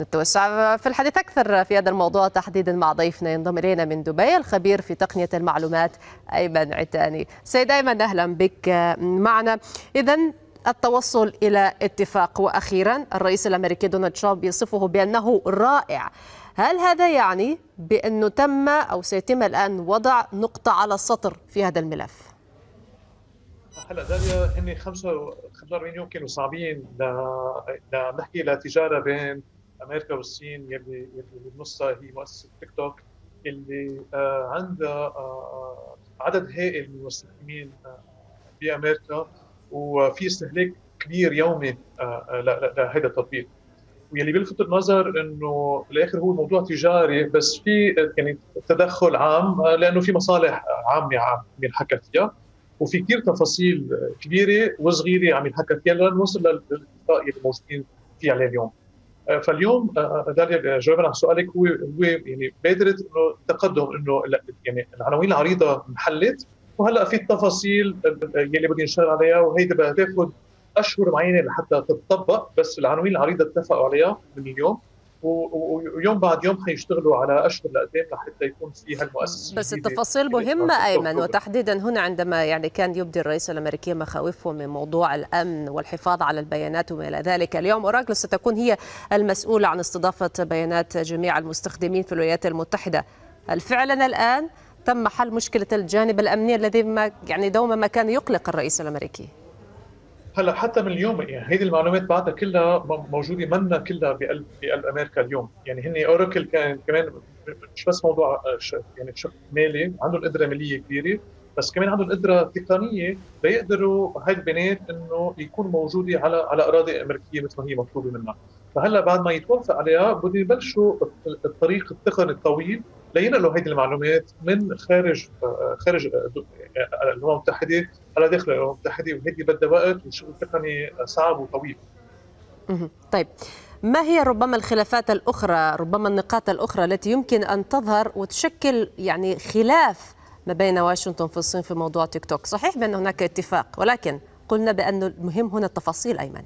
نتوسع في الحديث أكثر في هذا الموضوع تحديدا مع ضيفنا ينضم إلينا من دبي الخبير في تقنية المعلومات أيمن عتاني. سيد أيمن أهلا بك معنا. إذا التوصل إلى اتفاق. وأخيرا الرئيس الأمريكي دونالد ترامب يصفه بأنه رائع. هل هذا يعني بأنه تم أو سيتم الآن وضع نقطة على السطر في هذا الملف؟ هلا داليا هن 45 يوم كانوا صعبين لنحكي لتجاره بين أمريكا والصين يلي يلي بنصها هي مؤسسة تيك توك اللي عندها عدد هائل من المستخدمين بأمريكا وفي استهلاك كبير يومي لهذا التطبيق. واللي بيلفت النظر إنه بالآخر هو موضوع تجاري بس في يعني تدخل عام لأنه في مصالح عامة عم ينحكى فيها وفي كثير تفاصيل كبيرة وصغيرة عم ينحكى فيها لنوصل للاتفاق اللي موجودين فيه عليه اليوم. فاليوم داليا جوابا عن سؤالك هو هو يعني بادره إنه تقدم إنه يعني العناوين العريضة انحلت وهلأ في التفاصيل يلي بدي نشتغل عليها وهيدي بدها تاخذ أشهر معينة لحتى تتطبق بس العناوين العريضة اتفقوا عليها من اليوم. ويوم بعد يوم حيشتغلوا على أشهر لقدام لحتى يكون في هالمؤسسة بس التفاصيل مهمة أيمن وتحديدا هنا عندما يعني كان يبدي الرئيس الأمريكي مخاوفه من موضوع الأمن والحفاظ على البيانات وما إلى ذلك اليوم. اوراكل ستكون هي المسؤولة عن استضافة بيانات جميع المستخدمين في الولايات المتحدة. هل فعلا الآن تم حل مشكلة الجانب الأمني الذي ما يعني دوما ما كان يقلق الرئيس الأمريكي؟ هلا حتى من اليوم يعني هيدي المعلومات بعدها كلها موجودة منا كلها بقلب بقلب أمريكا اليوم. يعني هن اوراكل كان كمان مش بس موضوع يعني شق مالي عندهم قدرة مالية كبيرة بس كمان عندهم قدرة تقنية ليقدروا هاي البيانات إنه يكون موجودة على على أراضي أمريكية مثل ما هي مطلوبة منا فهلا بعد ما يتوافق عليها بده يبلشوا الطريق التقني الطويل لينقلوا هيدي المعلومات من خارج خارج الامم المتحدة على داخل الامم المتحده وهيدي بدها وقت وشغل تقني صعب وطويل. طيب ما هي ربما الخلافات الأخرى ربما النقاط الأخرى التي يمكن أن تظهر وتشكل يعني خلاف ما بين واشنطن في الصين في موضوع تيك توك؟ صحيح بأن هناك اتفاق ولكن قلنا بأن المهم هنا التفاصيل أيمن.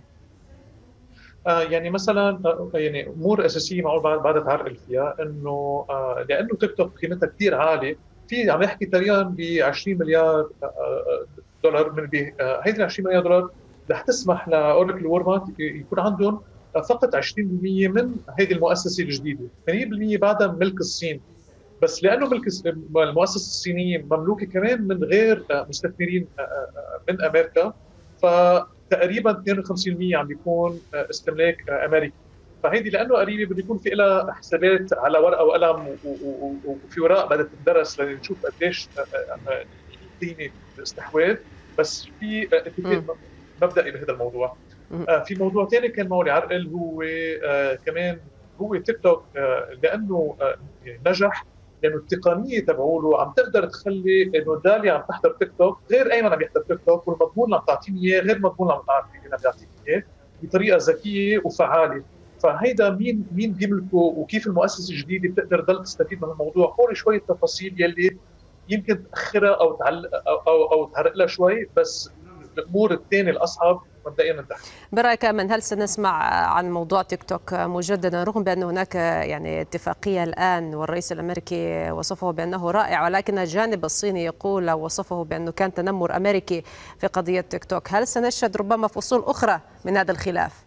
آه يعني مثلا آه يعني أمور أساسية معقول بعد بعد تعرقل فيها إنه آه لأنه تيك توك قيمتها كثير عالية. في عم نحكي تقريبا ب 20 مليار دولار من هيدي ال 20 مليار دولار رح تسمح لاوراكل وورمات يكون عندهم فقط 20% من هيدي المؤسسة الجديدة. 80% بعدها ملك الصين. بس لأنه ملك المؤسسة الصينية مملوكة كمان من غير مستثمرين من أمريكا فتقريبا 52% عم بيكون استملاك أمريكي. فهيدي لأنه قريبة بده يكون في لها حسابات على ورقة وقلم وفي وراء بدها تدرس لنشوف قديش قيمه الاستحواذ بس في اتفاق مبدئي بهذا الموضوع. في موضوع ثاني كان مولي عرقل هو كمان هو تيك توك لأنه نجح لأنه التقنية تبعوله عم تقدر تخلي إنه داليا عم تحضر تيك توك غير ايمن عم يحضر تيك توك والمضمون اللي عم تعطيني إياه غير المضمون اللي عم تعطيني إياه بطريقة ذكية وفعالة. فهيدا مين مين بيملكه وكيف المؤسسة الجديدة بتقدر تضل تستفيد من الموضوع هول شوية تفاصيل يلي يمكن تأخرها أو تعلق أو أو, أو تعرق لها شوي بس الأمور الثانية الأصعب مبدئيا انتهت. برايك من هل سنسمع عن موضوع تيك توك مجددا رغم بأن هناك يعني اتفاقية الآن والرئيس الأمريكي وصفه بأنه رائع ولكن الجانب الصيني يقول وصفه بأنه كان تنمر أمريكي في قضية تيك توك، هل سنشهد ربما فصول أخرى من هذا الخلاف؟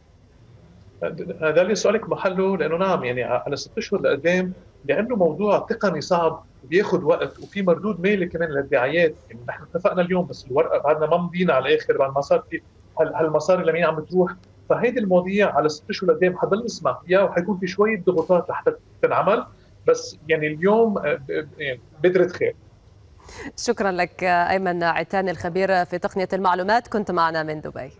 هذا اللي سؤالك محله لأنه نعم يعني على ست أشهر لقدام لأنه موضوع تقني صعب بياخذ وقت وفي مردود مالي كمان للدعايات. يعني نحن اتفقنا اليوم بس الورقة بعدنا ما مضينا على الآخر بعد ما صار في هالمصاري لمين عم بتروح فهيدي المواضيع على ست أشهر لقدام حضل نسمع فيها وحيكون في شوية ضغوطات لحتى تنعمل. بس يعني اليوم يعني بذره خير. شكرا لك أيمن عتاني الخبير في تقنية المعلومات. كنت معنا من دبي.